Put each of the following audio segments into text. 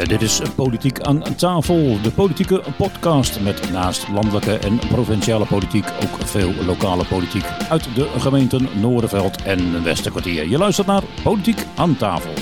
Eh, Dit is Politiek aan tafel, de politieke podcast met naast landelijke en provinciale politiek ook veel lokale politiek uit de gemeenten Noorderveld en Westerkwartier. Je luistert naar Politiek aan tafel.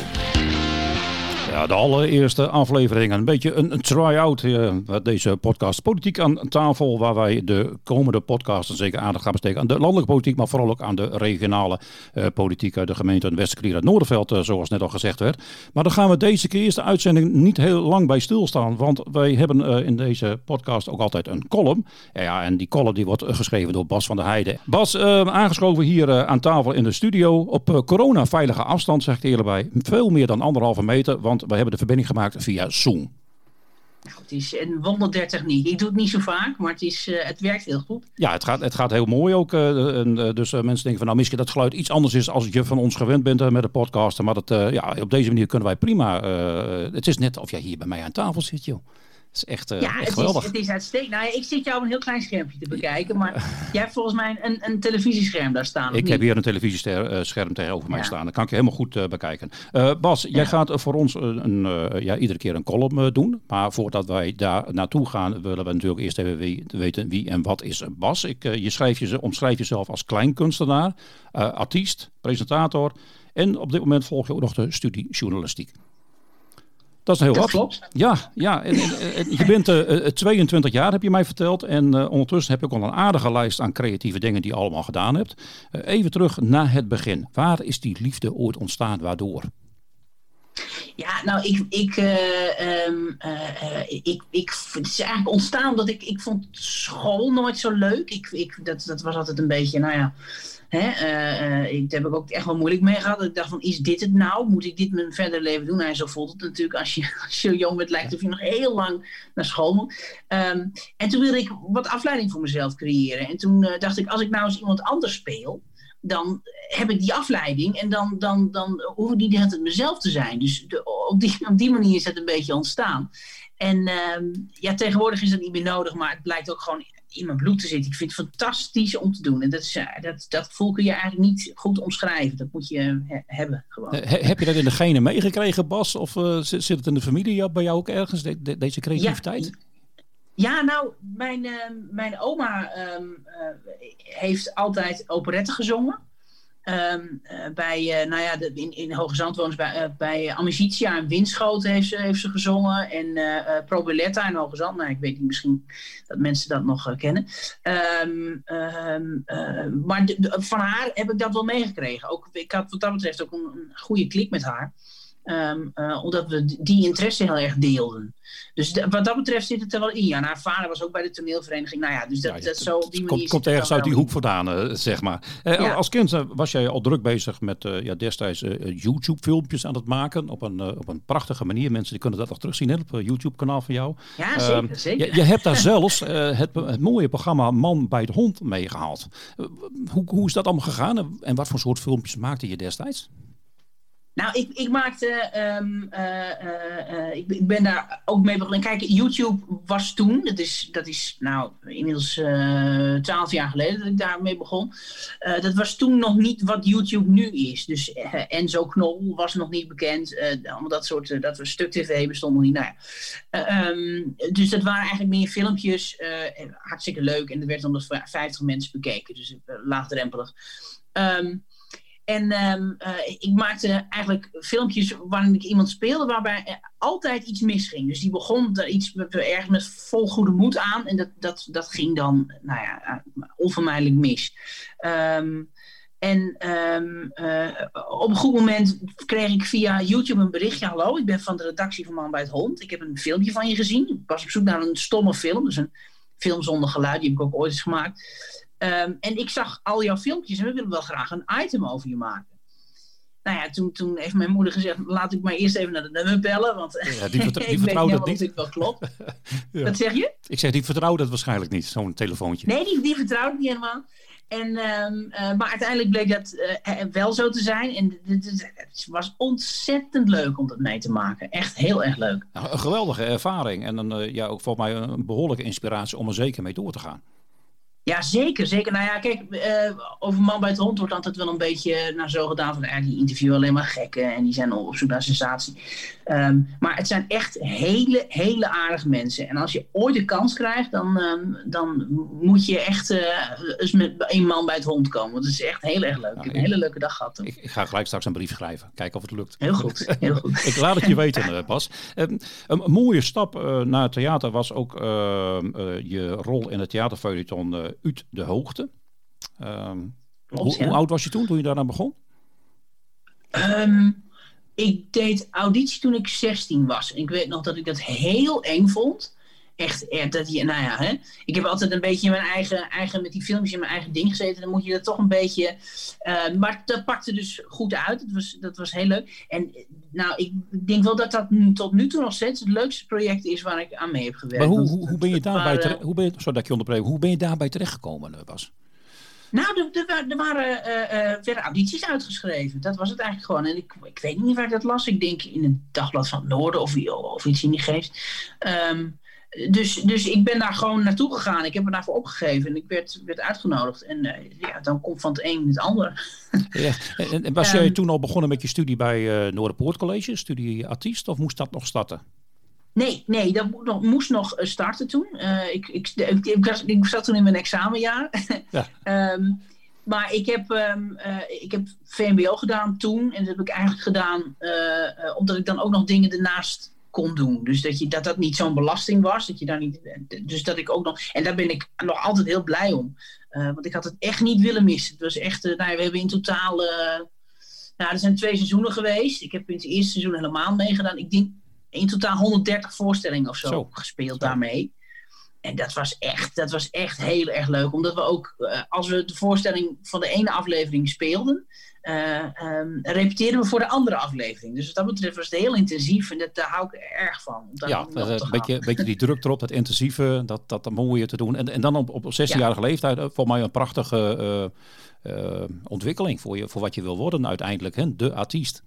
Ja, de allereerste aflevering. Een beetje een, try-out. eh, deze podcast Politiek aan tafel. Waar wij de komende podcasten zeker aandacht gaan besteden aan de landelijke politiek. Maar vooral ook aan de regionale eh, politiek uit de gemeente Westerkwartier en Noorderveld. eh, zoals net al gezegd werd. Maar dan gaan we deze keer eerste uitzending niet heel lang bij stilstaan. Want wij hebben in deze podcast ook altijd een column. Ja, en die column die wordt geschreven door Bas van der Heijden. Bas, aangeschoven hier aan tafel in de studio. Op corona-veilige afstand, zeg ik er eerlijk bij. Veel meer dan anderhalve meter. Want wij hebben de verbinding gemaakt via Zoom. Nou, het is een wondertechniek. Ik doe het niet zo vaak, maar het, is, eh, het werkt heel goed. Ja, het gaat, het gaat heel mooi ook. eh, en, eh, dus mensen denken van nou misschien dat geluid iets anders is als je van ons gewend bent met de podcast. Maar dat, ja, op deze manier kunnen wij prima. het is net of jij hier bij mij aan tafel zit, joh. Het is echt, eh, ja, echt het is, het is uitstekend. Nou, ik zit jou op een heel klein schermpje te bekijken, maar jij hebt volgens mij een, een televisiescherm daar staan. Ik niet? heb hier een televisiescherm tegenover mij staan. Dat kan ik je helemaal goed eh, bekijken. Eh, Bas, jij gaat eh, voor ons eh, een, eh, ja, iedere keer een column eh, doen. Maar voordat wij daar naartoe gaan, willen we natuurlijk eerst even wie- weten wie en wat is Bas. Ik, eh, je schrijf je, omschrijf jezelf als kleinkunstenaar, eh, artiest, presentator. En op dit moment volg je ook nog de studie journalistiek. Dat is heel Dat wat. klopt. Ja, ja en, en- en je bent eh, eh, 22 jaar, heb je mij verteld. En eh, ondertussen heb ik al een aardige lijst aan creatieve dingen die je allemaal gedaan hebt. Eh, even terug naar het begin. Waar is die liefde ooit ontstaan? Waardoor? Ja, nou, ik, ik, eh, ehm, eh, eh, ik, ik, het is eigenlijk ontstaan omdat ik, ik vond school nooit zo leuk. Ik, ik, dat, dat was altijd een beetje, nou ja, hè, ik, daar heb ik ook echt wel moeilijk mee gehad. Ik dacht van, is dit het nou? Moet ik dit mijn verder leven doen? Nou, zo voelt het natuurlijk als je, als je jong bent, lijkt of je nog heel lang naar school moet. Ehm, en toen wilde ik wat afleiding voor mezelf creëren. En toen eh, dacht ik, als ik nou eens iemand anders speel, dan heb ik die afleiding en dan, dan, dan hoef ik niet de hele tijd mezelf te zijn. Dus de, op, die, op die manier is het een beetje ontstaan. En ehm, ja, tegenwoordig is dat niet meer nodig, maar het blijkt ook gewoon in mijn bloed te zitten. Ik vind het fantastisch om te doen. En dat, is, eh, dat, dat gevoel kun je eigenlijk niet goed omschrijven. Dat moet je he- hebben gewoon. Eh, he- heb je dat in de genen meegekregen, Bas? Of eh, zit, zit het in de familie bij jou ook ergens, de- de- deze creativiteit? Ja, nou, mijn, mijn oma ehm, eh, heeft altijd operetten gezongen. Ehm, eh, bij, eh, nou ja, de, in, in Hoge Zand wonen ze bij, eh, bij Amicitia en Winschoten heeft ze, heeft ze gezongen. En eh, Probelletta in Hoge Zand. Nou, ik weet niet, misschien dat mensen dat nog kennen. Ehm, ehm, eh, maar van haar heb ik dat wel meegekregen. Ook, ik had wat dat betreft ook een goede klik met haar. Ehm, eh, omdat we die interesse heel erg deelden. Dus wat dat betreft zit het er wel in. Ja, en haar vader was ook bij de toneelvereniging. Nou ja, dus dat, Ja, dat zo op die manier. Komt, ergens uit die hoek vandaan, eh, zeg maar. Eh, Ja. Als kind was jij al druk bezig met ja, destijds YouTube-filmpjes aan het maken. Op een, op een prachtige manier. Mensen die kunnen dat nog terugzien hè, op het YouTube-kanaal van jou. Ja, Ehm, zeker. zeker. Je, je hebt daar zelfs het, het mooie programma Man bij de Hond meegehaald. Eh, hoe, hoe is dat allemaal gegaan en wat voor soort filmpjes maakte je destijds? Nou, ik, ik maakte. ehm, eh, eh, eh, ik, ik ben daar ook mee begonnen. Kijk, YouTube was toen. Dat is, dat is nou inmiddels twaalf jaar geleden dat ik daarmee begon. Dat was toen nog niet wat YouTube nu is. Dus Enzo Knol was nog niet bekend. allemaal dat soort. dat we stuk TV bestond nog niet. Nou ja. Eh, ehm, dus dat waren eigenlijk meer filmpjes. hartstikke leuk. En er werd onder 50 mensen bekeken. Dus laagdrempelig. Ehm, en ehm, eh, ik maakte eigenlijk filmpjes waarin ik iemand speelde waarbij er altijd iets misging. Dus die begon er iets ergens met vol goede moed aan. En dat, dat, dat ging dan, nou ja, eh, onvermijdelijk mis. Ehm, en ehm, eh, op een goed moment kreeg ik via YouTube een berichtje. Hallo, ik ben van de redactie van Man bij het Hond. Ik heb een filmpje van je gezien. Ik was op zoek naar een stomme film. Dus een film zonder geluid. Die heb ik ook ooit eens gemaakt. Ehm, en ik zag al jouw filmpjes en we willen wel graag een item over je maken. Nou ja, toen, toen heeft mijn moeder gezegd, laat ik maar eerst even naar de nummer bellen, want Ja, die vertrouw- die ik weet vertrouwde helemaal niet. dit wel klopt. Ja. Wat zeg je? Ik zeg, die vertrouwde het waarschijnlijk niet, zo'n telefoontje. Nee, die, die vertrouwde ik niet helemaal. En, ehm, eh, maar uiteindelijk bleek dat eh, wel zo te zijn. En het was ontzettend leuk om dat mee te maken. Echt heel erg leuk. Nou, een geweldige ervaring en een, eh, ja, ook volgens mij een behoorlijke inspiratie om er zeker mee door te gaan. Ja, zeker. zeker. Nou ja, kijk, uh, over Man bij het Hond wordt altijd wel een beetje naar zo gedaan van ja, die interviewen alleen maar gekken en die zijn op zoek naar sensatie. Um, maar het zijn echt hele, hele aardige mensen. En als je ooit de kans krijgt, dan, um, dan moet je echt uh, eens met een man bij het hond komen. Want het is echt heel erg leuk. Nou, ik heb een hele leuke dag gehad. Ik, ik, ga gelijk straks een brief schrijven. Kijken of het lukt. Heel goed. Heel goed. ik laat het je weten, Bas. Um, een mooie stap naar het theater was ook je rol in het theaterfeuilleton Uit de Hoogte. Um, hoe, hoe, oud was je toen, toen je daaraan begon? Um, ik deed auditie toen ik 16 was. En ik weet nog dat ik dat heel eng vond. Echt, echt dat je, nou ja, hè. Ik heb altijd een beetje in mijn eigen, eigen, met die filmpjes in mijn eigen ding gezeten. Dan moet je dat toch een beetje. Uh, maar dat pakte dus goed uit. Dat was, dat was heel leuk. En nou, ik denk wel dat dat tot nu toe nog steeds het leukste project is waar ik aan mee heb gewerkt. Maar hoe, hoe, hoe ben je daarbij terecht? Hoe ben je, sorry dat ik je onderbreek. Hoe ben je daarbij terechtgekomen, eh, Bas? Nou, er, er, er waren, uh, werden audities uitgeschreven. Dat was het eigenlijk gewoon. En ik, ik weet niet waar ik dat las. Ik denk in het Dagblad van het Noorden of, of iets in die geest. Um, dus, dus ik ben daar gewoon naartoe gegaan. Ik heb me daarvoor opgegeven en ik werd, werd uitgenodigd. En uh, ja, dan komt van het een het ander. Ja. En, was jij um, toen al begonnen met je studie bij uh, Noorderpoort College, studie artiest, of moest dat nog starten? Nee, nee, dat nog, moest nog starten toen. Uh, ik, ik, ik, ik, ik, zat toen in mijn examenjaar. Ja. um, maar ik heb, um, uh, ik heb VMBO gedaan toen. En dat heb ik eigenlijk gedaan uh, omdat ik dan ook nog dingen ernaast kon doen. Dus dat je, dat, dat niet zo'n belasting was. Dat je daar niet, dus dat ik ook nog. En daar ben ik nog altijd heel blij om. want ik had het echt niet willen missen. Het was echt. nou, we hebben in totaal. nou, er zijn twee seizoenen geweest. Ik heb in het eerste seizoen helemaal meegedaan. Ik denk in totaal 130 voorstellingen of zo, zo. gespeeld zo. daarmee. En dat was, echt, dat was echt heel erg leuk. Omdat we ook, uh, als we de voorstelling van de ene aflevering speelden, uh, um, repeteerden we voor de andere aflevering. Dus wat dat betreft was het heel intensief en dat, daar hou ik erg van. Ja, een beetje, beetje die druk erop, dat intensieve, dat, dat mooie te doen. En, en dan op, op 16-jarige ja. leeftijd, voor mij een prachtige uh, ontwikkeling voor, je, voor wat je wil worden uiteindelijk, hè? de artiest.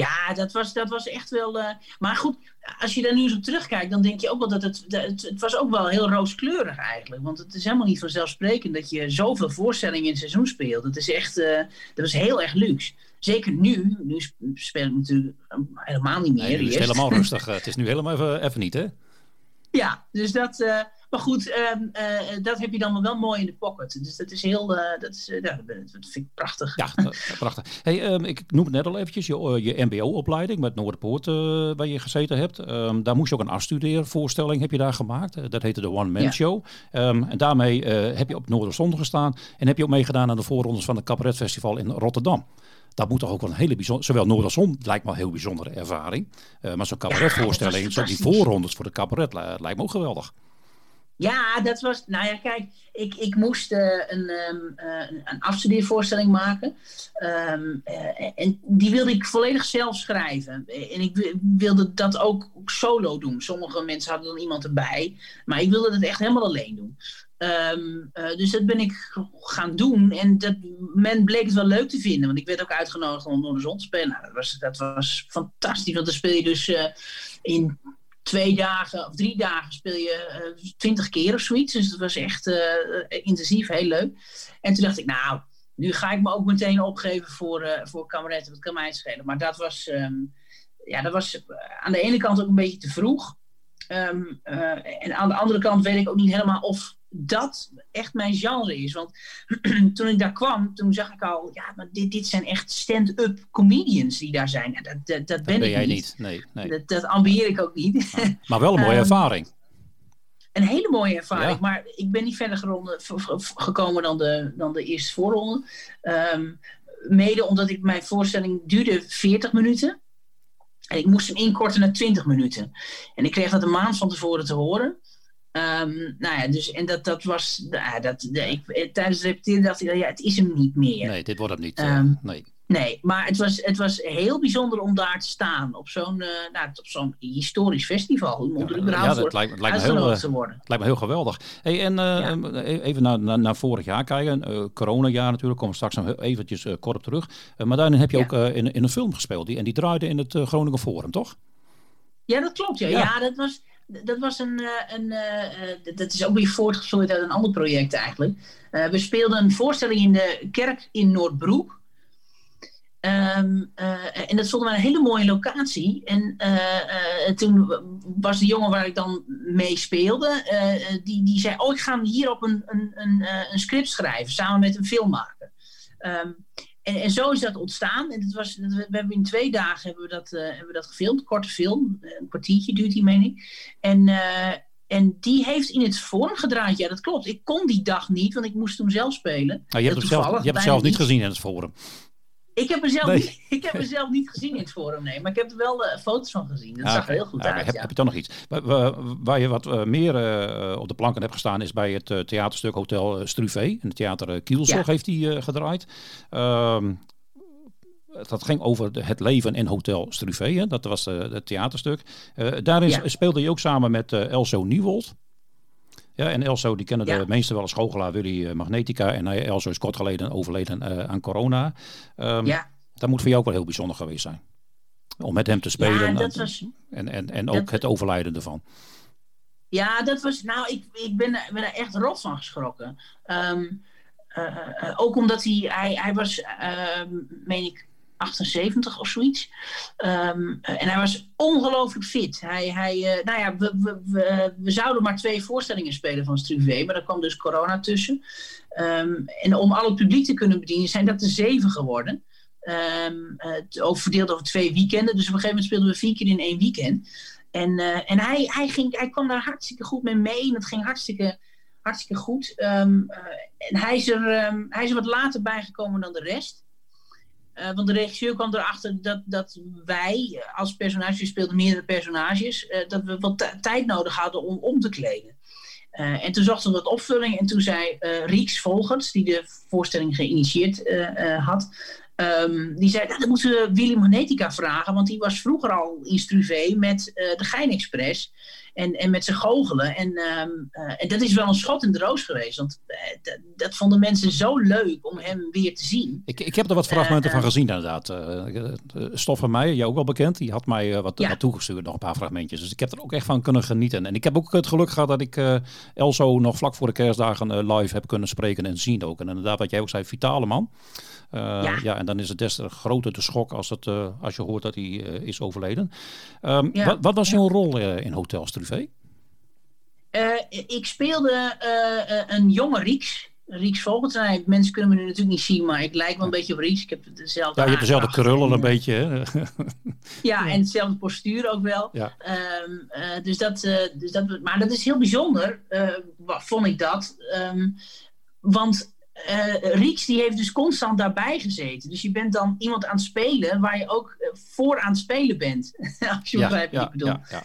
Ja, dat was, dat was echt wel. Uh, maar goed, als je daar nu eens op terugkijkt, dan denk je ook wel dat het, het. Het was ook wel heel rooskleurig eigenlijk. Want het is helemaal niet vanzelfsprekend dat je zoveel voorstellingen in het seizoen speelt. Het is echt. Uh, dat was heel erg luxe. Zeker nu. Nu speel ik natuurlijk helemaal niet meer. Nee, het is helemaal rustig. het is nu helemaal even, even niet, hè? Ja, dus dat. Uh, maar goed, uh, uh, dat heb je dan wel mooi in de pocket. Dus dat is heel, uh, dat, is, dat vind ik prachtig. Ja, prachtig. Hey, um, ik noem het net al eventjes, je, je mbo-opleiding met Noorderpoort waar je gezeten hebt. Um, daar moest je ook een afstudeervoorstelling heb je daar gemaakt. dat heette de One Man ja. Show. En daarmee heb je op Noorderzonde gestaan en heb je ook meegedaan aan de voorrondes van het Cabaret Festival in Rotterdam. Dat moet toch ook wel een hele bijzondere, zowel Noord als Zon lijkt me een heel bijzondere ervaring. Uh, maar zo'n cabaretvoorstelling, ja, zo die voorrondes voor de cabaret lijkt me ook geweldig. Ja, dat was. Nou ja, kijk, ik, ik moest uh, een, um, uh, een afstudeervoorstelling maken. Um, uh, en die wilde ik volledig zelf schrijven. En ik wilde dat ook solo doen. Sommige mensen hadden dan iemand erbij. Maar ik wilde het echt helemaal alleen doen. Um, dus dat ben ik gaan doen. En dat, men bleek het wel leuk te vinden. Want ik werd ook uitgenodigd om door de zon te spelen. Nou, dat, was, dat was fantastisch. Want dan speel je dus in twee dagen of drie dagen speel je twintig uh, keer of zoiets. Dus dat was echt uh, intensief, heel leuk. En toen dacht ik, nou, nu ga ik me ook meteen opgeven voor, uh, voor kameretten. Dat kan mij schelen. Maar dat was, um, ja, dat was aan de ene kant ook een beetje te vroeg. Um, en aan de andere kant weet ik ook niet helemaal of dat echt mijn genre is. Want toen ik daar kwam, toen zag ik al, ja, maar dit, dit zijn echt stand-up comedians die daar zijn. Dat, dat, dat, dat ben, ben ik jij niet. niet. Nee, nee. Dat, dat ambieer ik ook niet. Ja, maar wel een mooie um, ervaring. Een hele mooie ervaring, ja. maar ik ben niet verder geronde, gekomen dan de, dan de eerste voorronde. Um, mede omdat ik mijn voorstelling duurde 40 minuten. En ik moest hem inkorten naar 20 minuten. En ik kreeg dat een maand van tevoren te horen. Um, nou ja, dus en dat, dat was. Nou, dat, de, ik, tijdens het repeteren dacht ik, ja, het is hem niet meer. Nee, dit wordt hem niet. Um, nee. Nee, maar het was, het was heel bijzonder om daar te staan. Op zo'n uh, nou, op zo'n historisch festival. Om ja, er überhaupt ja, dat lijkt, het lijkt me heel, te worden. Het lijkt me heel geweldig. Hey, en uh, ja. even naar, naar, naar, vorig jaar kijken. Uh, coronajaar natuurlijk. Komen we straks nog eventjes kort op terug. maar daarin heb je ook in, in een film gespeeld. Die, en die draaide in het Groningen Forum, toch? Ja, dat klopt. Ja. ja. dat was dat was een, een dat is ook weer voortgevloeid uit een ander project eigenlijk. we speelden een voorstelling in de kerk in Noordbroek. Ehm, en dat stond maar een hele mooie locatie. En toen was de jongen waar ik dan mee speelde, die, die zei: Oh, ik ga hier op een, een, een, een script schrijven samen met een filmmaker. Um, en, en zo is dat ontstaan. En dat was, dat, we, hebben in twee dagen hebben we dat, uh, hebben we dat gefilmd. Korte film. Een kwartiertje duurt die, meen ik. En, uh, en die heeft in het forum gedraaid. Ja, dat klopt. Ik kon die dag niet, want ik moest hem zelf spelen. Nou, je hebt, het zelf, je hebt het zelf niet gezien in het forum. Ik heb, er zelf niet, ik heb niet gezien in het forum, nee. Maar ik heb er wel uh, foto's van gezien. Dat zag er heel goed uit. Heb, ja. heb, je toch nog iets? Waar, waar je wat uh, meer uh, op de planken hebt gestaan... is bij het theaterstuk Hotel Struve. In het theater Kielzog ja. heeft hij gedraaid. Ehm, dat ging over de, het leven in Hotel Struve. Dat was het theaterstuk. daarin ja. speelde je ook samen met Elso Nieuwold. Ja, en Elso, die kennen ja. de meesten wel als goochelaar Willy Magnetica. En hij, Elso is kort geleden overleden uh, aan corona. Um, ja. Dat moet voor jou ook wel heel bijzonder geweest zijn. Om met hem te spelen. Ja, dat was, en, en, en ook dat, het overlijden ervan. Ja, dat was. Nou, ik, ik ben, ben er echt rot van geschrokken. Um, uh, uh, ook omdat hij, hij, hij was, meen ik, 78 of zoiets. Um, en hij was ongelooflijk fit. Hij, hij, uh, nou ja, we, we, we, we, zouden maar twee voorstellingen spelen van Struve, maar daar kwam dus corona tussen. Um, en om al het publiek te kunnen bedienen, zijn dat er zeven geworden. Um, uh, over, verdeeld over twee weekenden. Dus op een gegeven moment speelden we vier keer in één weekend. En, en hij, hij, ging, hij kwam daar hartstikke goed mee mee. En het ging hartstikke, hartstikke goed. en hij is, er, hij is er wat later bijgekomen dan de rest. Uh, want de regisseur kwam erachter dat, dat wij als personages, speelden meerdere personages, uh, dat we wat tijd nodig hadden om om te kleden. En toen zochten we wat opvulling en toen zei Rieks Volgens, die de voorstelling geïnitieerd had, um, die zei, nou, dan moeten we Willy Magnetica vragen, want die was vroeger al in Struve met de Gein Express. En, en met zijn goochelen. En, um, uh, en dat is wel een schot in de roos geweest. Want uh, dat vonden mensen zo leuk om hem weer te zien. Ik, ik heb er wat fragmenten uh, van gezien inderdaad. Stof van mij, jou ook wel bekend. Die had mij wat, ja. wat, toegestuurd, nog een paar fragmentjes. Dus ik heb er ook echt van kunnen genieten. En ik heb ook het geluk gehad dat ik Elso nog vlak voor de kerstdagen live heb kunnen spreken en zien ook. En inderdaad, wat jij ook zei, vitale man. Ja. ja. en dan is het des te groter de schok als, het, als je hoort dat hij is overleden. Um, ja. wat, wat, was jouw rol in Hotel Struve? Ik speelde een jonge Rieks. Rieks Vogeltrein. Mensen kunnen me nu natuurlijk niet zien, maar ik lijk wel een beetje op Rieks. Ik heb dezelfde. Ja, je hebt dezelfde krullen een beetje. Hè? ja, en hetzelfde postuur ook wel. Ja. Um, dus dat, dus dat, maar dat is heel bijzonder, vond ik dat. Um, want Rieks die heeft dus constant daarbij gezeten. Dus je bent dan iemand aan het spelen waar je ook voor aan het spelen bent. Als je ja, begrijpt wat ik bedoel. Ja, ja.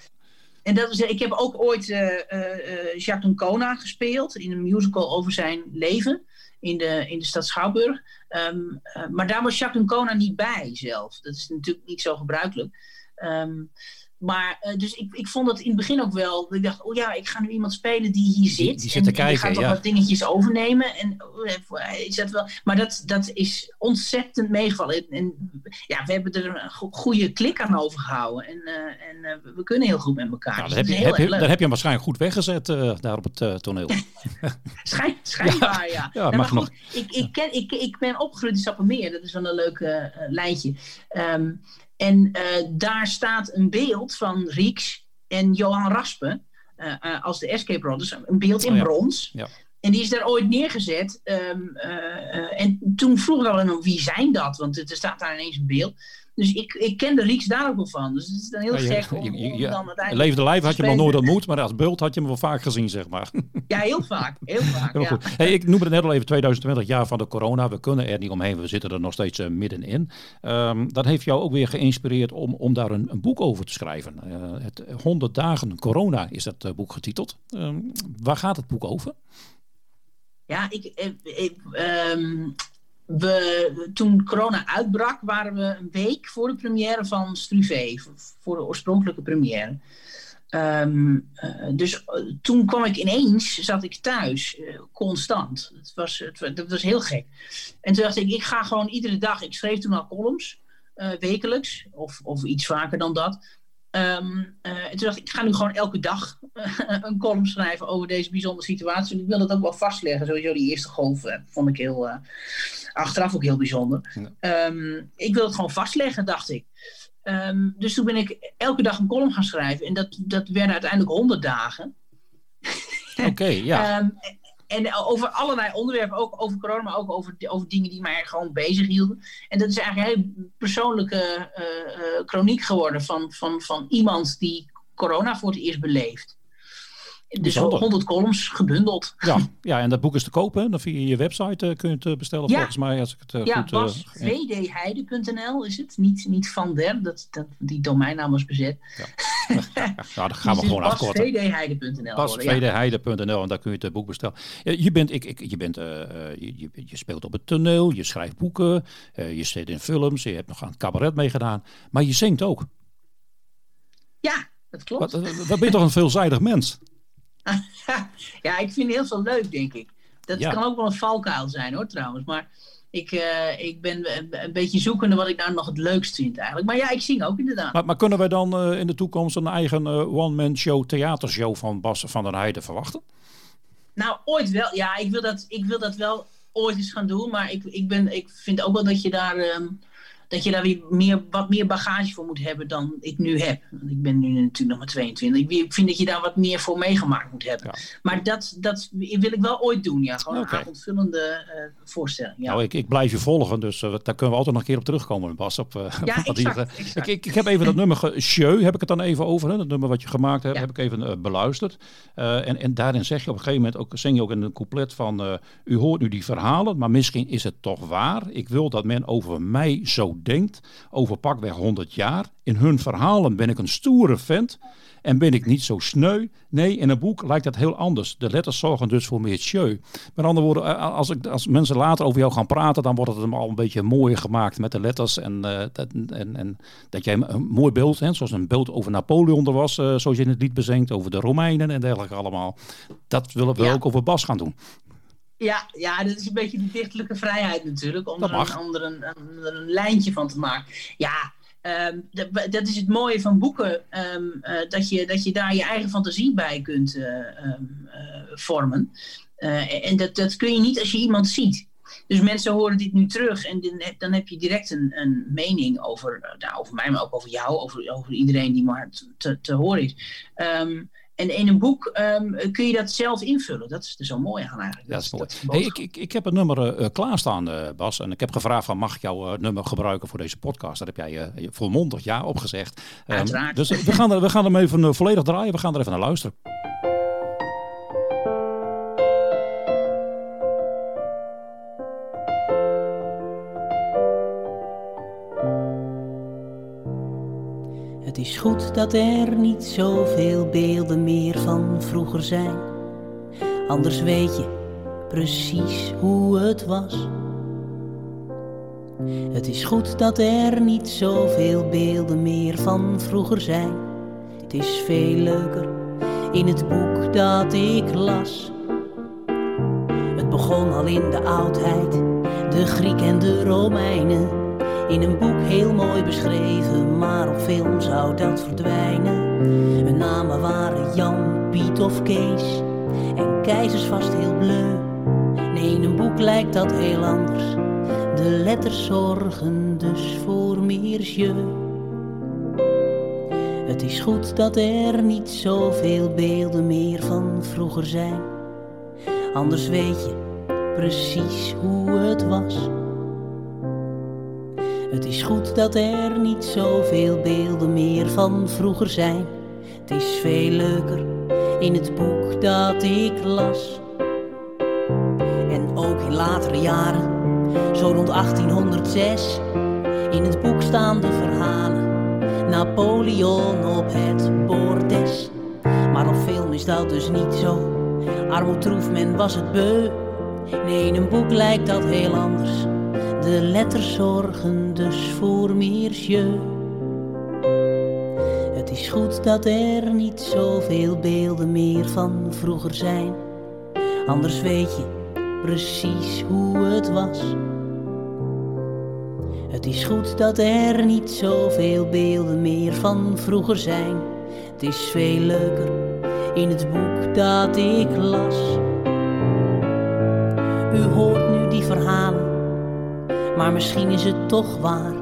En dat is, ik heb ook ooit uh, uh, Jacques gespeeld in een musical over zijn leven in de, in de stad Schouwburg. Um, maar daar was Jacques Ancona niet bij zelf. Dat is natuurlijk niet zo gebruikelijk. Um, maar uh, dus ik, ik vond het in het begin ook wel. Ik dacht, oh ja, ik ga nu iemand spelen die hier zit. Die, die zit te en, kijken. Die gaat toch ja. wat dingetjes overnemen. En uh, is dat wel. Maar dat, dat is ontzettend meegevallen. En, en ja, we hebben er een go goede klik aan overgehouden. En, uh, en we kunnen heel goed met elkaar. Nou, dus heb je, heb je, heb je hem waarschijnlijk goed weggezet daar op het toneel. Schijn, schijnbaar, ja. ja. ja maar goed, nog... ik, ik, ken, ik, ik ben opgegroeid in Sappemeer. Dat is wel een leuk lijntje. Um, en uh, daar staat een beeld van Rieks en Johan Raspe uh, uh, als de Escape Brothers. Een beeld in oh, ja. brons. Ja. En die is daar ooit neergezet. Um, en toen vroeg ik al, wie zijn dat? Want er staat daar ineens een beeld. Dus ik, ik ken de Rieks daar ook wel van. Dus het is dan heel ja, gek om, om je, je, dan uiteindelijk... Leefde lijf had je hem nog nooit ontmoet, maar als bult had je hem wel vaak gezien, zeg maar. Ja, heel vaak. Heel vaak, heel ja. Hey, ik noemde het net al even 2020, jaar van de corona. We kunnen er niet omheen, we zitten er nog steeds uh, middenin. Um, dat heeft jou ook weer geïnspireerd om, om daar een, een boek over te schrijven. Uh, het 100 dagen corona is dat uh, boek getiteld. Um, waar gaat het boek over? Ja, ik, ik um, toen corona uitbrak, waren we een week voor de première van Struve, voor de oorspronkelijke première. Um, uh, dus uh, toen kwam ik ineens, zat ik thuis, uh, constant. Het was, het, dat was heel gek. En toen dacht ik, ik ga gewoon iedere dag, ik schreef toen al columns, wekelijks, of, of iets vaker dan dat. Ehm, en toen dacht ik, ik ga nu gewoon elke dag een column schrijven over deze bijzondere situatie. En ik wil dat ook wel vastleggen. Sowieso die eerste golf vond ik heel, achteraf ook heel bijzonder. Ehm, ik wil het gewoon vastleggen, dacht ik. Ehm, dus toen ben ik elke dag een column gaan schrijven. En dat, dat werden uiteindelijk honderd dagen. Oké, ja. En over allerlei onderwerpen, ook over corona, maar ook over, over dingen die mij gewoon bezig hielden. En dat is eigenlijk een hele persoonlijke uh, chroniek geworden van, van, van iemand die corona voor het eerst beleeft. Dus 100 columns gebundeld. Ja, ja, en dat boek is te kopen. Dan via je website uh, kun je het uh, bestellen ja. volgens mij. Als ik het, uh, ja, goed, vdheide.nl is het. Niet, niet van der, dat, dat, die domeinnaam was bezet. Ja, ja, dan gaan we gewoon afkorten. vdheide.nl vdheide.nl en daar kun je het boek bestellen. Je bent, ik, ik, je, bent je, je, speelt op het toneel, je schrijft boeken, je zit in films, je hebt nog aan het cabaret meegedaan. Maar je zingt ook. Ja, dat klopt. Wat, wat ben je toch een veelzijdig mens? ja, ik vind heel veel leuk, denk ik. Dat kan ook wel een valkuil zijn, hoor, trouwens. Maar ik, uh, ik ben een beetje zoekende wat ik nou nog het leukst vind, eigenlijk. Maar ja, ik zing ook inderdaad. Maar, maar kunnen wij dan uh, in de toekomst een eigen uh, one-man show, theatershow van Bas van der Heijden verwachten? Nou, ooit wel. Ja, ik wil dat, ik wil dat wel ooit eens gaan doen. Maar ik, ik, ben, ik vind ook wel dat je daar... Um, dat je daar weer meer, wat meer bagage voor moet hebben dan ik nu heb. Want ik ben nu natuurlijk nog maar 22. Ik vind dat je daar wat meer voor meegemaakt moet hebben. Maar dat, dat wil ik wel ooit doen. Ja. Gewoon okay. een avondvullende uh, voorstelling. Ja. Nou, ik, ik blijf je volgen, dus uh, daar kunnen we altijd nog een keer op terugkomen, Bas. Op, uh, ja, exact, exact. Ik, ik, ik, heb even dat nummer, Sjeu, heb ik het dan even over. Hè? Dat nummer wat je gemaakt hebt, ja. heb ik even beluisterd. en, en daarin zeg je op een gegeven moment, ook, zing je ook in een couplet van... u hoort nu die verhalen, maar misschien is het toch waar. Ik wil dat men over mij zo denkt over pakweg 100 jaar. In hun verhalen ben ik een stoere vent en ben ik niet zo sneu. Nee, in een boek lijkt dat heel anders. De letters zorgen dus voor meer sjeu. Met andere woorden, als, ik, als mensen later over jou gaan praten, dan wordt het hem al een beetje mooier gemaakt met de letters. En, uh, dat, en, en dat jij een mooi beeld, hè, zoals een beeld over Napoleon er was, uh, zoals je in het lied bezingt, over de Romeinen en dergelijke allemaal. Dat willen we ja. ook over Bas gaan doen. Ja, ja, dat is een beetje de dichtelijke vrijheid natuurlijk. Om er een, om er een, een, een, lijntje van te maken. Ja, um, dat, dat, is het mooie van boeken. Um, uh, dat, je, dat je daar je eigen fantasie bij kunt uh, um, uh, vormen. en dat, dat kun je niet als je iemand ziet. Dus mensen horen dit nu terug en dan heb je direct een, een mening over, nou, over mij, maar ook over jou, over, over iedereen die maar te, te horen is. En in een boek um, kun je dat zelf invullen. Dat is er zo mooi aan eigenlijk. Dat is mooi. hey, ik, ik, ik heb een nummer uh, klaarstaan, uh, Bas. En ik heb gevraagd van mag ik jouw uh, nummer gebruiken voor deze podcast? Daar heb jij volmondig ja op gezegd. Um. Dus we gaan, er, we gaan hem even volledig draaien. We gaan er even naar luisteren. Is goed dat er niet zoveel beelden meer van vroeger zijn. Anders weet je precies hoe het was. Het is goed dat er niet zoveel beelden meer van vroeger zijn. Het is veel leuker in het boek dat ik las. Het begon al in de oudheid, de Griek en de Romeinen. In een boek heel mooi beschreven, maar op film zou dat verdwijnen. Hun namen waren Jan, Piet of Kees en keizers vast heel bleu. Nee, in een boek lijkt dat heel anders. De letters zorgen dus voor meer. Het is goed dat er niet zoveel beelden meer van vroeger zijn. Anders weet je precies hoe het was. Het is goed dat er niet zoveel beelden meer van vroeger zijn. Het is veel leuker in het boek dat ik las. En ook in latere jaren, zo rond 1806, in het boek staan de verhalen. Napoleon op het bordes. Maar op film is dat dus niet zo. Armoed troef, men was het beu. Nee, in een boek lijkt dat heel anders. De letters zorgen dus voor meer jeu. Het is goed dat er niet zoveel beelden meer van vroeger zijn. Anders weet je precies hoe het was. Het is goed dat er niet zoveel beelden meer van vroeger zijn. Het is veel leuker in het boek dat ik las. U hoort nu die verhalen, maar misschien is het toch waar.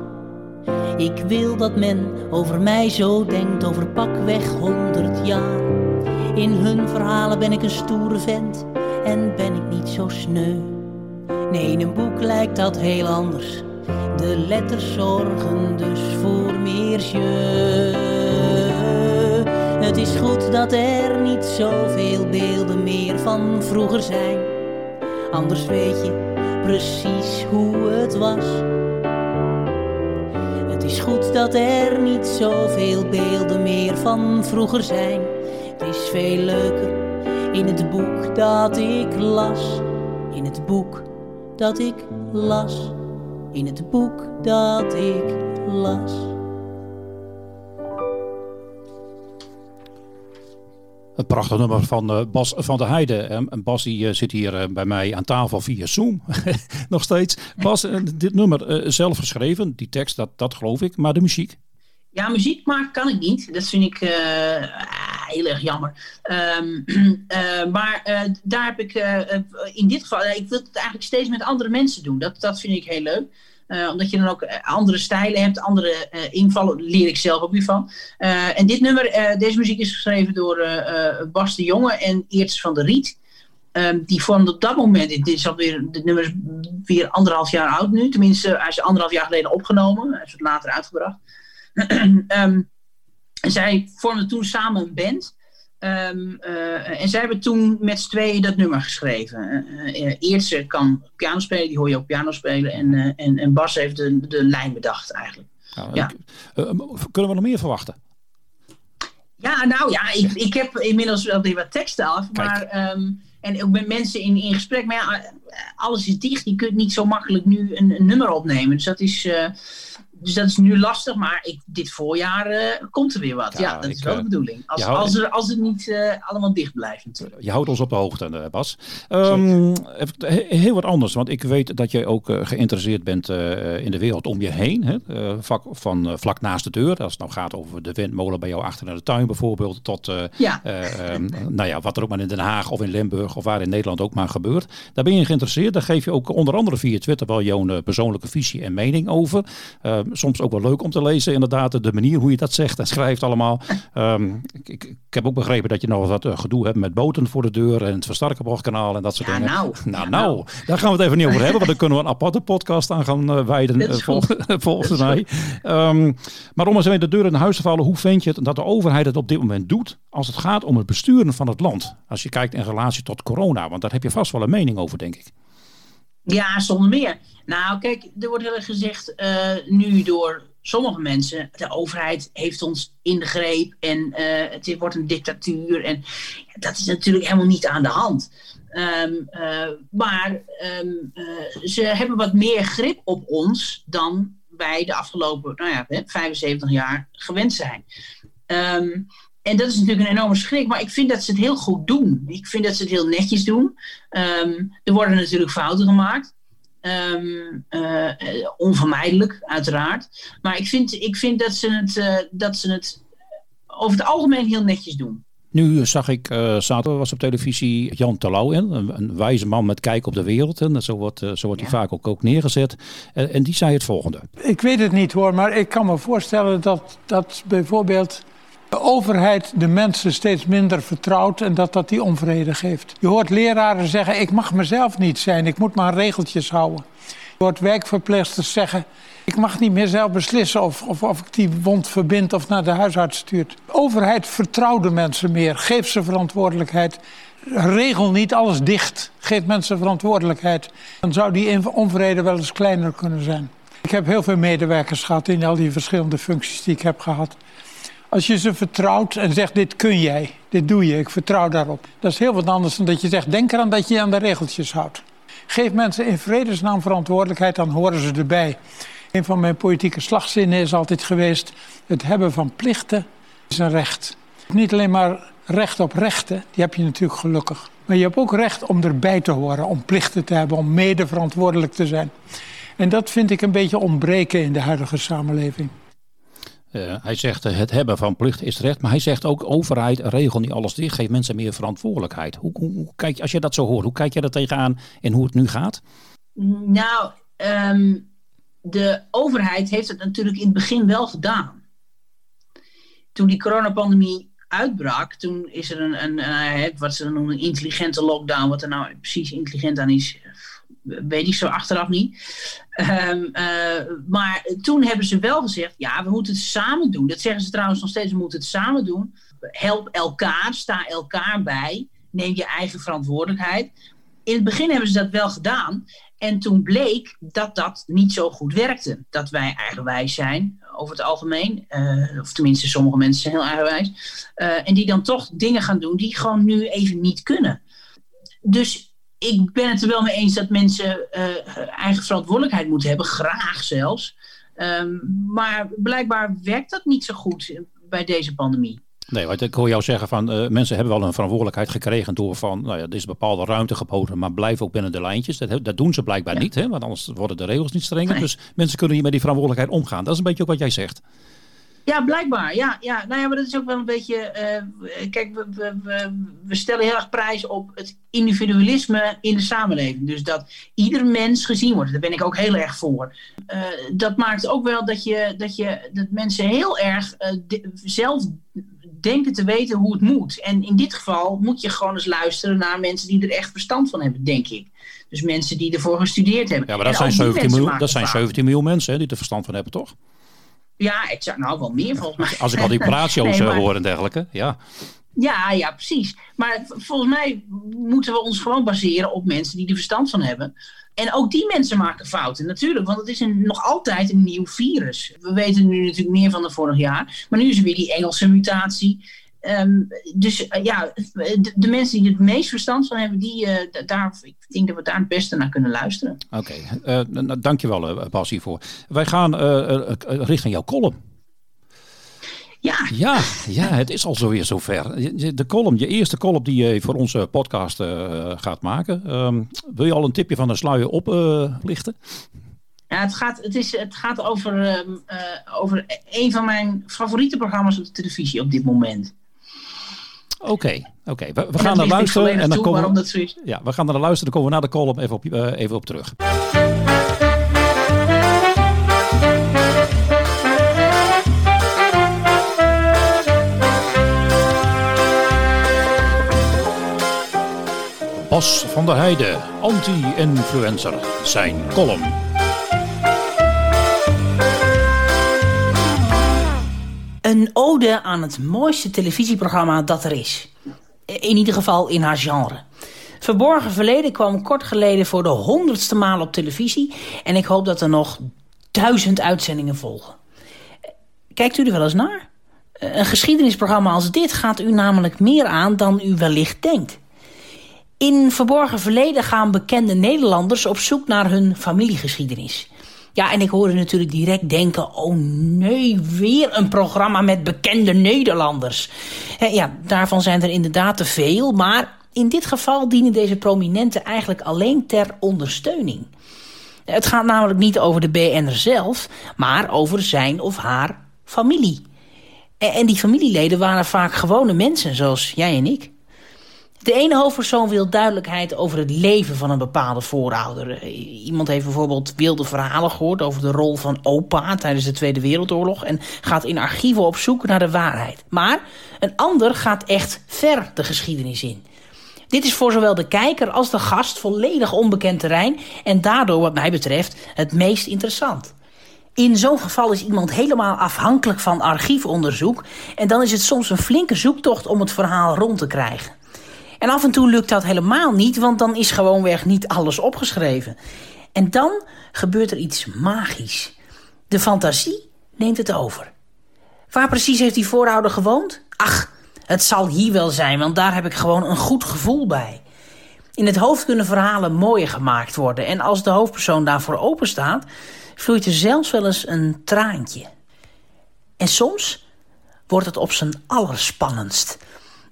Ik wil dat men over mij zo denkt, over pakweg honderd jaar. In hun verhalen ben ik een stoere vent en ben ik niet zo sneu. Nee, in een boek lijkt dat heel anders. De letters zorgen dus voor meer jeu. Het is goed dat er niet zoveel beelden meer van vroeger zijn. Anders weet je precies hoe het was. Het is goed dat er niet zoveel beelden meer van vroeger zijn. Het is veel leuker in het boek dat ik las. In het boek dat ik las. In het boek dat ik las. Een prachtig nummer van uh, Bas van der Heijden. En Bas die, uh, zit hier uh, bij mij aan tafel via Zoom. Nog steeds. Bas, dit nummer zelf geschreven. Die tekst, dat, dat geloof ik. Maar de muziek? Ja, muziek maken kan ik niet. Dat vind ik heel erg jammer. Um, maar daar heb ik in dit geval... ik wil het eigenlijk steeds met andere mensen doen. Dat, dat vind ik heel leuk. Uh, omdat je dan ook andere stijlen hebt, andere uh, invallen, leer ik zelf ook weer van. En dit nummer, deze muziek is geschreven door Bas de Jonge en Eerts van der Riet. Um, die vormde op dat moment, dit is alweer, dit nummer is weer anderhalf jaar oud nu. Tenminste, hij is anderhalf jaar geleden opgenomen. Hij is het later uitgebracht. um, zij vormden toen samen een band. Um, uh, en zij hebben toen met z'n tweeën dat nummer geschreven. Uh, uh, Eerst kan piano spelen, die hoor je ook piano spelen. En, en, en Bas heeft de, de lijn bedacht eigenlijk. Nou, ja. kunnen we nog meer verwachten? Ja, nou ja, ik, ik heb inmiddels wel weer wat teksten af. Maar, um, en ook met mensen in, in gesprek. Maar ja, alles is dicht. Je kunt niet zo makkelijk nu een, een nummer opnemen. Dus dat is dus dat is nu lastig, maar ik, dit voorjaar uh, komt er weer wat. Ja, ja dat ik, is wel de bedoeling. Als, als, er, als het niet uh, allemaal dicht blijft natuurlijk. Je houdt ons op de hoogte, Bas. Um, heel wat anders, want ik weet dat jij ook geïnteresseerd bent in de wereld om je heen. Hè? Vak, van vlak naast de deur, als het nou gaat over de windmolen bij jou achter in de tuin bijvoorbeeld, tot ja. Um, nou ja, wat er ook maar in Den Haag of in Limburg of waar in Nederland ook maar gebeurt. Daar ben je geïnteresseerd. Daar geef je ook onder andere via Twitter wel jouw persoonlijke visie en mening over. Ehm, soms ook wel leuk om te lezen, inderdaad, de manier hoe je dat zegt en schrijft allemaal. Um, ik, ik, ik, heb ook begrepen dat je nog wat uh, gedoe hebt met boten voor de deur en het versterkerbochtkanaal en dat soort ja, dingen. Nou, nou, nou, daar gaan we het even niet over hebben, want dan kunnen we een aparte podcast aan gaan uh, wijden, uh, vol, volgens mij. Um, maar om eens even de deur in huis te vallen, hoe vind je het dat de overheid het op dit moment doet als het gaat om het besturen van het land? Als je kijkt in relatie tot corona, want daar heb je vast wel een mening over, denk ik. Ja, zonder meer. Nou, kijk, er wordt heel erg gezegd uh, nu door sommige mensen: de overheid heeft ons in de greep en uh, het wordt een dictatuur. En dat is natuurlijk helemaal niet aan de hand. Um, uh, maar um, ze hebben wat meer grip op ons dan wij de afgelopen nou ja, 75 jaar gewend zijn. Um, en dat is natuurlijk een enorme schrik, maar ik vind dat ze het heel goed doen. Ik vind dat ze het heel netjes doen. Um, er worden natuurlijk fouten gemaakt. Um, uh, onvermijdelijk, uiteraard. Maar ik vind, ik vind dat, ze het, uh, dat ze het over het algemeen heel netjes doen. Nu zag ik, uh, zaterdag was op televisie Jan Terlouw in, een, een, wijze man met kijk op de wereld. En zo wordt, uh, zo wordt ja. hij vaak ook, ook neergezet. En, en, die zei het volgende. Ik weet het niet hoor, maar ik kan me voorstellen dat, dat bijvoorbeeld de overheid de mensen steeds minder vertrouwt en dat dat die onvrede geeft. Je hoort leraren zeggen, ik mag mezelf niet zijn, ik moet maar regeltjes houden. Je hoort werkverpleegsters zeggen, ik mag niet meer zelf beslissen of, of, of ik die wond verbind of naar de huisarts stuurt. De overheid vertrouwt de mensen meer, geeft ze verantwoordelijkheid. Regel niet alles dicht, geef mensen verantwoordelijkheid. Dan zou die onvrede wel eens kleiner kunnen zijn. Ik heb heel veel medewerkers gehad in al die verschillende functies die ik heb gehad. Als je ze vertrouwt en zegt, dit kun jij, dit doe je, ik vertrouw daarop. Dat is heel wat anders dan dat je zegt, denk eraan dat je je aan de regeltjes houdt. Geef mensen in vredesnaam verantwoordelijkheid, dan horen ze erbij. Een van mijn politieke slagzinnen is altijd geweest, het hebben van plichten is een recht. Niet alleen maar recht op rechten, die heb je natuurlijk gelukkig. Maar je hebt ook recht om erbij te horen, om plichten te hebben, om mede verantwoordelijk te zijn. En dat vind ik een beetje ontbreken in de huidige samenleving. Uh, hij zegt uh, het hebben van plicht is recht, maar hij zegt ook overheid regel niet alles dicht, geef mensen meer verantwoordelijkheid. Hoe, hoe, kijk, als je dat zo hoort, hoe kijk je daar tegenaan en hoe het nu gaat? Nou, um, de overheid heeft het natuurlijk in het begin wel gedaan. Toen die coronapandemie uitbrak, toen is er een, een, een wat ze noemen een intelligente lockdown. Wat er nou precies intelligent aan is, weet ik zo achteraf niet. Um, uh, maar toen hebben ze wel gezegd, ja, we moeten het samen doen. Dat zeggen ze trouwens nog steeds, we moeten het samen doen. Help elkaar, sta elkaar bij. Neem je eigen verantwoordelijkheid. In het begin hebben ze dat wel gedaan. En toen bleek dat dat niet zo goed werkte. Dat wij eigenwijs zijn, over het algemeen. Uh, of tenminste, sommige mensen zijn heel eigenwijs. Uh, en die dan toch dingen gaan doen die gewoon nu even niet kunnen. Dus ik ben het er wel mee eens dat mensen uh, eigen verantwoordelijkheid moeten hebben. Graag zelfs. Um, maar blijkbaar werkt dat niet zo goed bij deze pandemie. Nee, want ik hoor jou zeggen van uh, mensen hebben wel een verantwoordelijkheid gekregen door van, nou ja, er is bepaalde ruimte geboden, maar blijf ook binnen de lijntjes. Dat, dat doen ze blijkbaar ja. niet, hè, want anders worden de regels niet strenger. Nee. Dus mensen kunnen hier met die verantwoordelijkheid omgaan. Dat is een beetje ook wat jij zegt. Ja, blijkbaar. Ja, ja. Nou ja, maar dat is ook wel een beetje. Uh, kijk, we, we, we, we, stellen heel erg prijs op het individualisme in de samenleving. Dus dat ieder mens gezien wordt. Daar ben ik ook heel erg voor. Uh, dat maakt ook wel dat, je, dat, je, dat mensen heel erg uh, de, zelf denken te weten hoe het moet. En in dit geval moet je gewoon eens luisteren naar mensen die er echt verstand van hebben, denk ik. Dus mensen die ervoor gestudeerd hebben. Ja, maar dat, zijn 17, miljoen, dat zijn 17 miljoen mensen hè, die er verstand van hebben, toch? Ja, ik zou nou wel meer volgens mij. Als ik al die nee, maar... hoor en dergelijke, ja. Ja, ja, precies. Maar volgens mij moeten we ons gewoon baseren op mensen die er verstand van hebben. En ook die mensen maken fouten, natuurlijk. Want het is een, nog altijd een nieuw virus. We weten nu natuurlijk meer van dan vorig jaar. Maar nu is er weer die Engelse mutatie. Um, dus uh, ja, de, de, mensen die het meest verstand van hebben, die, uh, daar, ik denk dat we daar het beste naar kunnen luisteren. Oké, okay. uh, dankjewel Bas hiervoor. Wij gaan richting jouw column. Ja. ja. Ja, het is al zo weer zover. De column, je eerste column die je voor onze podcast uh, gaat maken. Um, wil je al een tipje van de sluier oplichten? Uh, ja, het gaat, het is, het gaat over, uh, over een van mijn favoriete programma's op de televisie op dit moment. Oké, okay, oké. Okay. We, we gaan naar luisteren. En dan toe, komen we, dat ja, we gaan naar luisteren. Dan komen we naar de column even op, even op terug. Bas van der Heijden, anti-influencer, zijn column. Een ode aan het mooiste televisieprogramma dat er is. In ieder geval in haar genre. Verborgen Verleden kwam kort geleden voor de honderdste maal op televisie... en ik hoop dat er nog duizend uitzendingen volgen. Kijkt u er wel eens naar? Een geschiedenisprogramma als dit gaat u namelijk meer aan dan u wellicht denkt. In Verborgen Verleden gaan bekende Nederlanders op zoek naar hun familiegeschiedenis. Ja, en ik hoorde natuurlijk direct denken... oh nee, weer een programma met bekende Nederlanders. Ja, daarvan zijn er inderdaad te veel... maar in dit geval dienen deze prominenten eigenlijk alleen ter ondersteuning. Het gaat namelijk niet over de BN'er zelf... maar over zijn of haar familie. En die familieleden waren vaak gewone mensen, zoals jij en ik. De ene hoofdpersoon wil duidelijkheid over het leven van een bepaalde voorouder. Iemand heeft bijvoorbeeld wilde verhalen gehoord over de rol van opa tijdens de Tweede Wereldoorlog... en gaat in archieven op zoek naar de waarheid. Maar een ander gaat echt ver de geschiedenis in. Dit is voor zowel de kijker als de gast volledig onbekend terrein... en daardoor wat mij betreft het meest interessant. In zo'n geval is iemand helemaal afhankelijk van archiefonderzoek... en dan is het soms een flinke zoektocht om het verhaal rond te krijgen. En af en toe lukt dat helemaal niet, want dan is gewoonweg niet alles opgeschreven. En dan gebeurt er iets magisch. De fantasie neemt het over. Waar precies heeft die voorouder gewoond? Ach, het zal hier wel zijn, want daar heb ik gewoon een goed gevoel bij. In het hoofd kunnen verhalen mooier gemaakt worden. En als de hoofdpersoon daarvoor openstaat, vloeit er zelfs wel eens een traantje. En soms wordt het op zijn allerspannendst.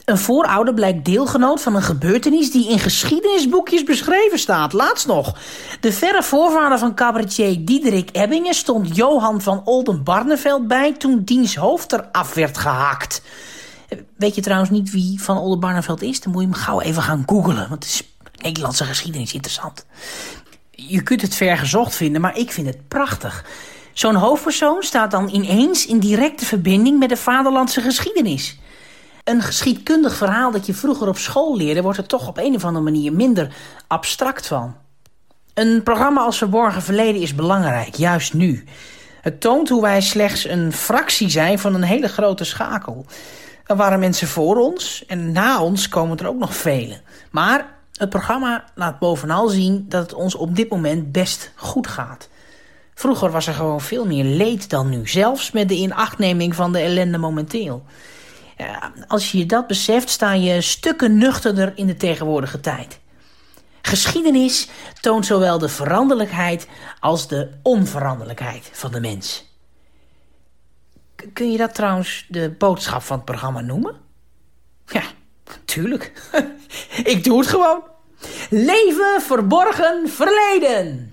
Een voorouder blijkt deelgenoot van een gebeurtenis die in geschiedenisboekjes beschreven staat. Laatst nog. De verre voorvader van cabaretier Diederik Ebbingen stond Johan van Oldenbarneveld bij toen diens hoofd eraf werd gehakt. Weet je trouwens niet wie van Oldenbarneveld is? Dan moet je hem gauw even gaan googlen, want het is Nederlandse geschiedenis interessant. Je kunt het ver gezocht vinden, maar ik vind het prachtig. Zo'n hoofdpersoon staat dan ineens in directe verbinding met de vaderlandse geschiedenis. Een geschiedkundig verhaal dat je vroeger op school leerde... wordt er toch op een of andere manier minder abstract van. Een programma als Verborgen Verleden is belangrijk, juist nu. Het toont hoe wij slechts een fractie zijn van een hele grote schakel. Er waren mensen voor ons en na ons komen er ook nog velen. Maar het programma laat bovenal zien dat het ons op dit moment best goed gaat. Vroeger was er gewoon veel meer leed dan nu, zelfs met de inachtneming van de ellende momenteel. Ja, als je dat beseft, sta je stukken nuchterder in de tegenwoordige tijd. Geschiedenis toont zowel de veranderlijkheid als de onveranderlijkheid van de mens. kun je dat trouwens de boodschap van het programma noemen? Ja, tuurlijk. Ik doe het gewoon. Leven verborgen verleden.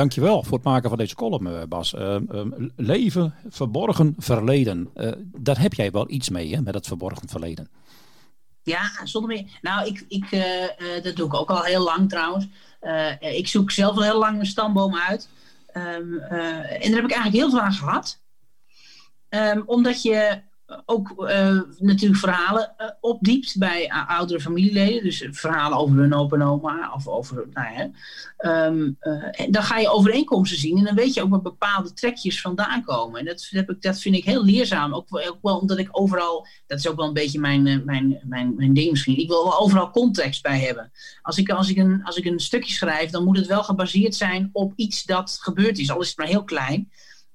Dankjewel voor het maken van deze column, eh, Bas. Uh, leven, verborgen verleden. Uh, daar heb jij wel iets mee, hè, met het verborgen verleden. Ja, zonder meer. Nou, ik, ik, dat doe ik ook al heel lang trouwens. ik zoek zelf al heel lang een stamboom uit. Um, en daar heb ik eigenlijk heel veel aan gehad. Um, omdat je ook uh, natuurlijk verhalen uh, opdiept bij oudere familieleden. Dus verhalen over hun opa en oma of over, nou ja. Um, uh, dan ga je overeenkomsten zien en dan weet je ook waar bepaalde trekjes vandaan komen. En dat, heb ik, dat vind ik heel leerzaam. Ook, ook, wel omdat ik overal, dat is ook wel een beetje mijn, mijn, mijn, mijn ding misschien. Ik wil wel overal context bij hebben. Als ik, als, ik een, als ik een stukje schrijf, dan moet het wel gebaseerd zijn op iets dat gebeurd is. Al is het maar heel klein.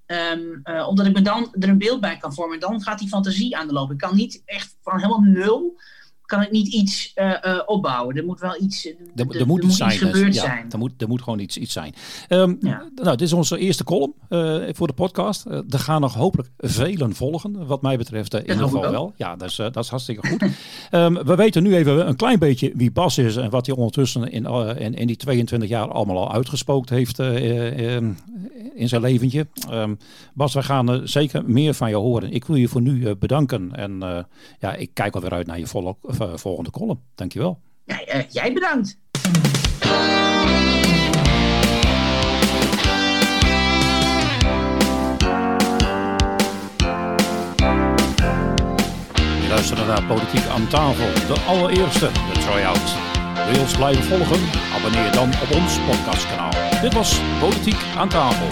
Um, uh, omdat ik me dan er een beeld bij kan vormen. Dan gaat die fantasie aan de loop. Ik kan niet echt van helemaal nul kan ik niet iets uh, uh, opbouwen. Er moet wel iets, er, er, er moet, iets, zijn, gebeurd ja, zijn. Er moet, er moet gewoon iets, iets zijn. Um, ja. Nou, dit is onze eerste column uh, voor de podcast. er gaan nog hopelijk velen volgen, wat mij betreft in ieder geval wel. Ja, dat is, dat is hartstikke goed. um, we weten nu even een klein beetje wie Bas is en wat hij ondertussen in, in, in die 22 jaar allemaal al uitgespookt heeft in zijn leventje. Bas, we gaan zeker meer van je horen. Ik wil je voor nu bedanken en ja, ik kijk alweer uit naar je volk volgende column. Dankjewel. Ja, uh, jij bedankt. Je luistert naar Politiek aan tafel, de allereerste, de try-out. Wil je ons blijven volgen? Abonneer dan op ons podcastkanaal. Dit was Politiek aan tafel.